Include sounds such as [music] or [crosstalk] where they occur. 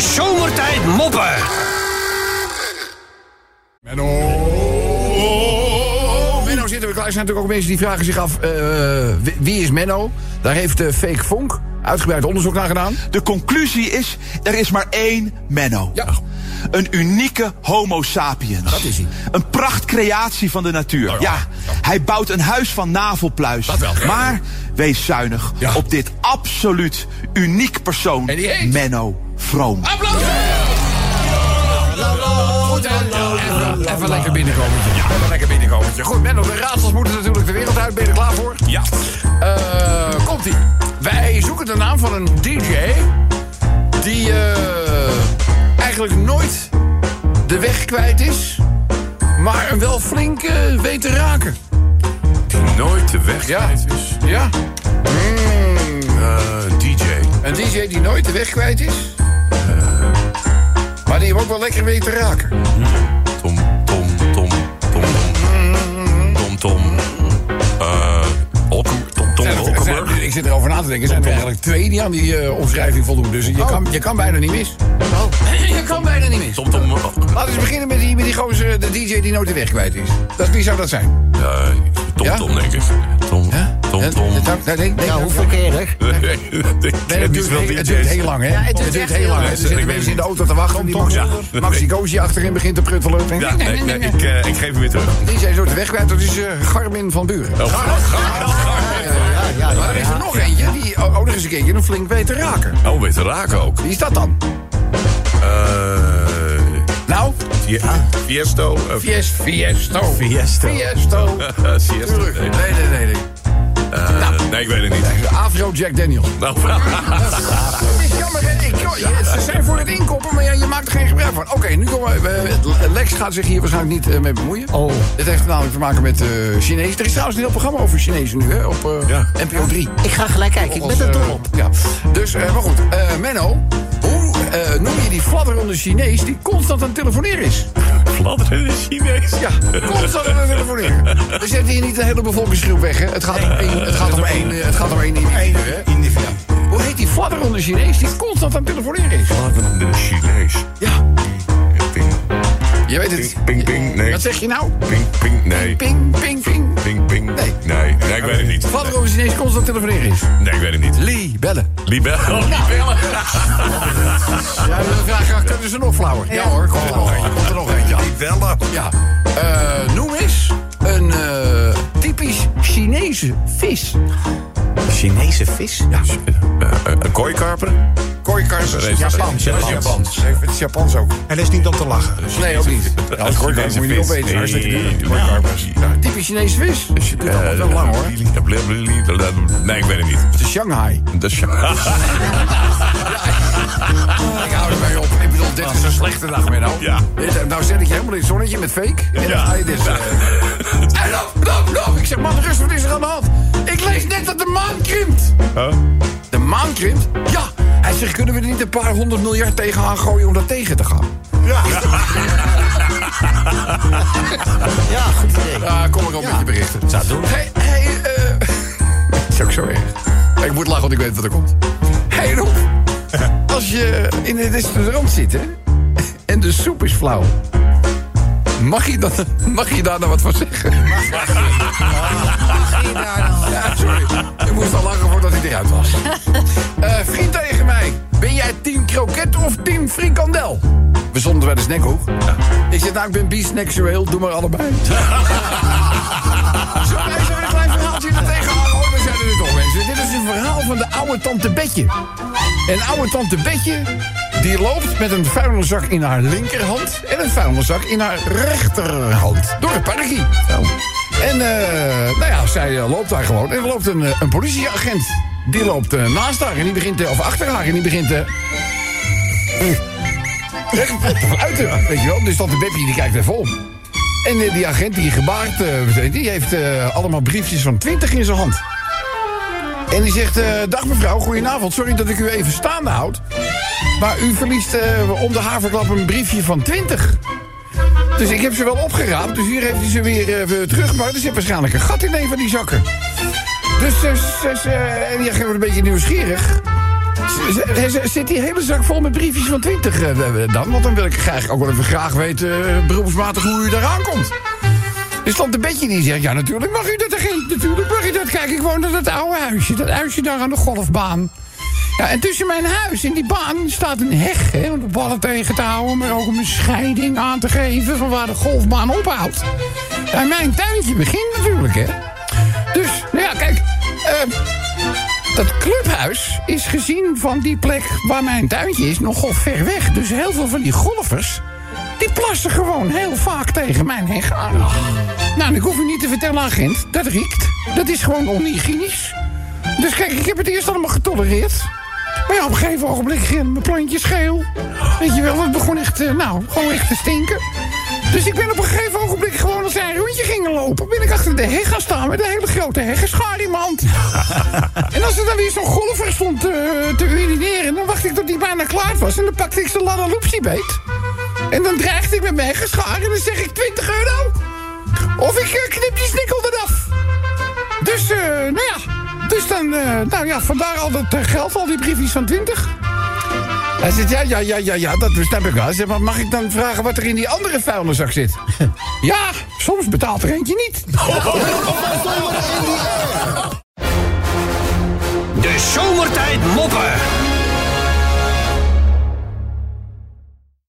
Zomertijd Moppen. Menno. Menno zitten we klaar. Er zijn natuurlijk ook mensen die vragen zich af... eh, wie- is Menno? Daar heeft eh, Fake Vonk uitgebreid onderzoek naar gedaan. De conclusie is, er is maar één Menno. Ja. Een unieke homo sapiens. Dat is hij. Een prachtcreatie van de natuur. Oh ja. ja, hij bouwt een huis van navelpluis. Dat wel. Maar wees zuinig Ja. op dit absoluut uniek persoon. En die heet? Menno Vroom. Applaus! Even, even lekker binnenkomertje. Even lekker binnenkomertje. Goed, Menno, de raadsels moeten natuurlijk de wereld uit. Ben je er klaar voor? Ja. Eh, komt-ie. Wij zoeken de naam van een DJ... die eh, eigenlijk nooit de weg kwijt is... maar hem wel flink eh, weet te raken. Nooit de weg Ja. kwijt is. Ja? Mm, Eh, DJ. een DJ die nooit de weg kwijt is... hem ook wel lekker weet te raken. Tom, Tom, Tom, Tom, Tom. Tom. Eh, Olken, Tom, Tom ik zit erover na te denken. Er zijn er eigenlijk twee die aan die eh, omschrijving voldoen. Dus je, kan, je kan bijna niet mis. Je kan bijna niet mis. Tom, Tom. eh, Laten we beginnen met die, met die gozer, de DJ die nooit de weg kwijt is. Dat, wie zou dat zijn? eh, Tom? Tom, denk ik. Tom, Tom, Tom. Ja, keer? Nee, het duurt, het duurt heel lang, hè? het duurt heel lang. Er zitten Ik mensen weet in de auto te wachten. Die Max, Ja. Maxi Koosje achterin begint te pruttelen. Ja, nee, nee, ik, eh, ik geef hem weer terug. DJ is nooit de weg kwijt. Dat is eh, Garmin van Buren. Oh, Ja, Maar er is er nog eentje die oh, oh, nog eens een keertje een flink weet te raken. Oh, weet te raken ook. Wie is dat dan? Eh, Nou, Fie- Fiesto. eh, Fies, Fiesto. Fiesto. Fiesto. [laughs] Nee, Nee, nee, nee. Nee. eh, nee, ik weet het niet. Afro Jack Daniels. [laughs] Nou, Het is jammer, hè? Ik, ze zijn voor het inkoppen, maar ja, je maakt er geen gebruik van. Oké, nu komen we. Lex gaat zich hier waarschijnlijk niet eh, mee bemoeien. Oh. Dit heeft namelijk te maken met eh Chinees. Er is trouwens een heel programma over Chinezen nu, hè? Op eh, Ja. NPO 3. Ik ga gelijk kijken, ik ben er dol op. Ja. Dus, eh, maar goed. eh, Menno, hoe eh, noem je die fladderende Chinees die constant aan het telefoneren is? Fladderen in de Chinees. Ja, constant aan het telefoneren. We zetten hier niet de hele bevolkingsgroep weg, hè? Het gaat om één, het gaat om één, het gaat om één individu, hè? Hoe heet die fladderende Chinees die constant aan het telefoneren is? Fladderende Chinees. Ja, je weet het. ping, ping, nee. Wat zeg je nou? Ping, ping, nee. Ping, ping, ping. Ping, ping. Nee. Nee, nee, ik weet het niet. Fladderende Chinees constant telefoneren is? Nee, ik weet het niet. Lee, bellen. Libel. Oh, libellen. Ja, ik, kunnen ze nog flauwer? Ja, hoor, komt er nog eentje. Komt er nog eentje. Libellen. Ja. Eh, noem eens een eh, typisch Chinese vis. Chinese vis? Ja, Een kooikarper. Kooikarpers. Dat is- Japans. dat is Japans. Het is Japans ook. En dat is niet om te lachen. Nee, ook niet. Als kooikarpers moet je niet opeten. Hartstikke duur. Typisch Chinese vis. Dus je doet allemaal wel lang, hoor. Nee, ik weet het niet. Het is Shanghai. Dat is- [laughs] Ik hou er mee op. Ik bedoel, dit is een slechte dag, Menno. Ja. Dit- Nou zet ik je helemaal in het zonnetje met fake. En dan ga je dus... eh, [laughs] En dan, dan, dan. Ik zeg, man, rust, wat is er aan de hand? Ik lees net dat de maan krimpt. Huh? De maan krimpt? Ja. Kunnen we er niet een paar honderd miljard tegenaan gooien om dat tegen te gaan? Ja, [laughs] goed idee. Ja, kom ik al met je berichten. Zou doen. Hey, hey, eh... [laughs] Is ook zo erg. Ik moet lachen, want ik weet wat er komt. Hey Rob, [laughs] als je in het restaurant zit, hè, en de soep is flauw... Mag je, dat, mag je daar nou wat van zeggen? Ja, bij de snackhoek. Ik zeg, nou, ik ben biseksueel. Doe maar allebei. Zo, wij zijn een klein verhaaltje er tegenaan. Oh, we zijn er nu toch, mensen. Dit is een verhaal van de oude tante Betje. En oude tante Betje... die loopt met een vuilniszak in haar linkerhand... en een vuilniszak in haar rechterhand. Door het parkje. En eh, nou ja, zij eh, loopt daar gewoon. En er loopt een, eh, een politieagent. Die loopt eh, naast haar en die begint... of achter haar en die begint... [laughs] Fluiten, weet je wel. Dus tante Beppie die kijkt even om. En eh, die agent die gebaard, eh, die heeft eh, allemaal briefjes van 20 in zijn hand. En die zegt, dag mevrouw, goedenavond. Sorry dat ik u even staande houd. Maar u verliest om de haverklap een briefje van 20. Dus ik heb ze wel opgeraapt. Dus hier heeft hij ze weer weer terug. Maar er zit waarschijnlijk een gat in een van die zakken. Dus ze- ze- en die agent wordt een beetje nieuwsgierig. Zit die hele zak vol met briefjes van 20 eh, dan? Want dan wil ik graag ook wel even graag weten, eh, beroepsmatig, hoe u daar aankomt. Er stond een bedje die zegt, ja natuurlijk mag u dat erin. Natuurlijk mag u dat. Kijk, ik woon in dat oude huisje. Dat huisje daar aan de golfbaan. Ja, en tussen mijn huis en die baan staat een heg, hè, om de ballen tegen te houden... maar ook om een scheiding aan te geven van waar de golfbaan ophoudt. En mijn tuintje begint natuurlijk, hè. Dus, nou ja, kijk... eh, dat clubhuis is gezien van die plek waar mijn tuintje is nogal ver weg. Dus heel veel van die golfers, die plassen gewoon heel vaak tegen mijn heg aan. Nou, en ik hoef u niet te vertellen, agent, dat riekt. Dat is gewoon onhygiënisch. Dus kijk, ik heb het eerst allemaal getolereerd. Maar ja, op een gegeven ogenblik gingen mijn plantjes geel. Weet je wel, het begon echt, eh, nou, gewoon echt te stinken. Dus ik ben op een gegeven ogenblik gewoon als een rondje ging lopen... ben ik achter de heg gaan staan met een hele grote heggenschaar in mijn hand. [laughs] en als er dan weer zo'n golfer stond eh, te urineren... dan wachtte ik tot hij bijna klaar was... en dan pakte ik zijn ladaloopsie beet. En dan dreigde ik met mijn heggenschaar en dan zeg ik 20 euro. Of ik eh, knip die snikkel eraf. Dus, eh, nou ja. Dus dan, nou ja, vandaar al dat geld, al die briefjes van 20. Hij zegt, ja, ja, ja, ja, ja, dat snap ik wel. Hij zegt, maar mag ik dan vragen wat er in die andere vuilniszak zit? [laughs] ja, soms betaalt er eentje niet. [laughs] De zomertijd moppen.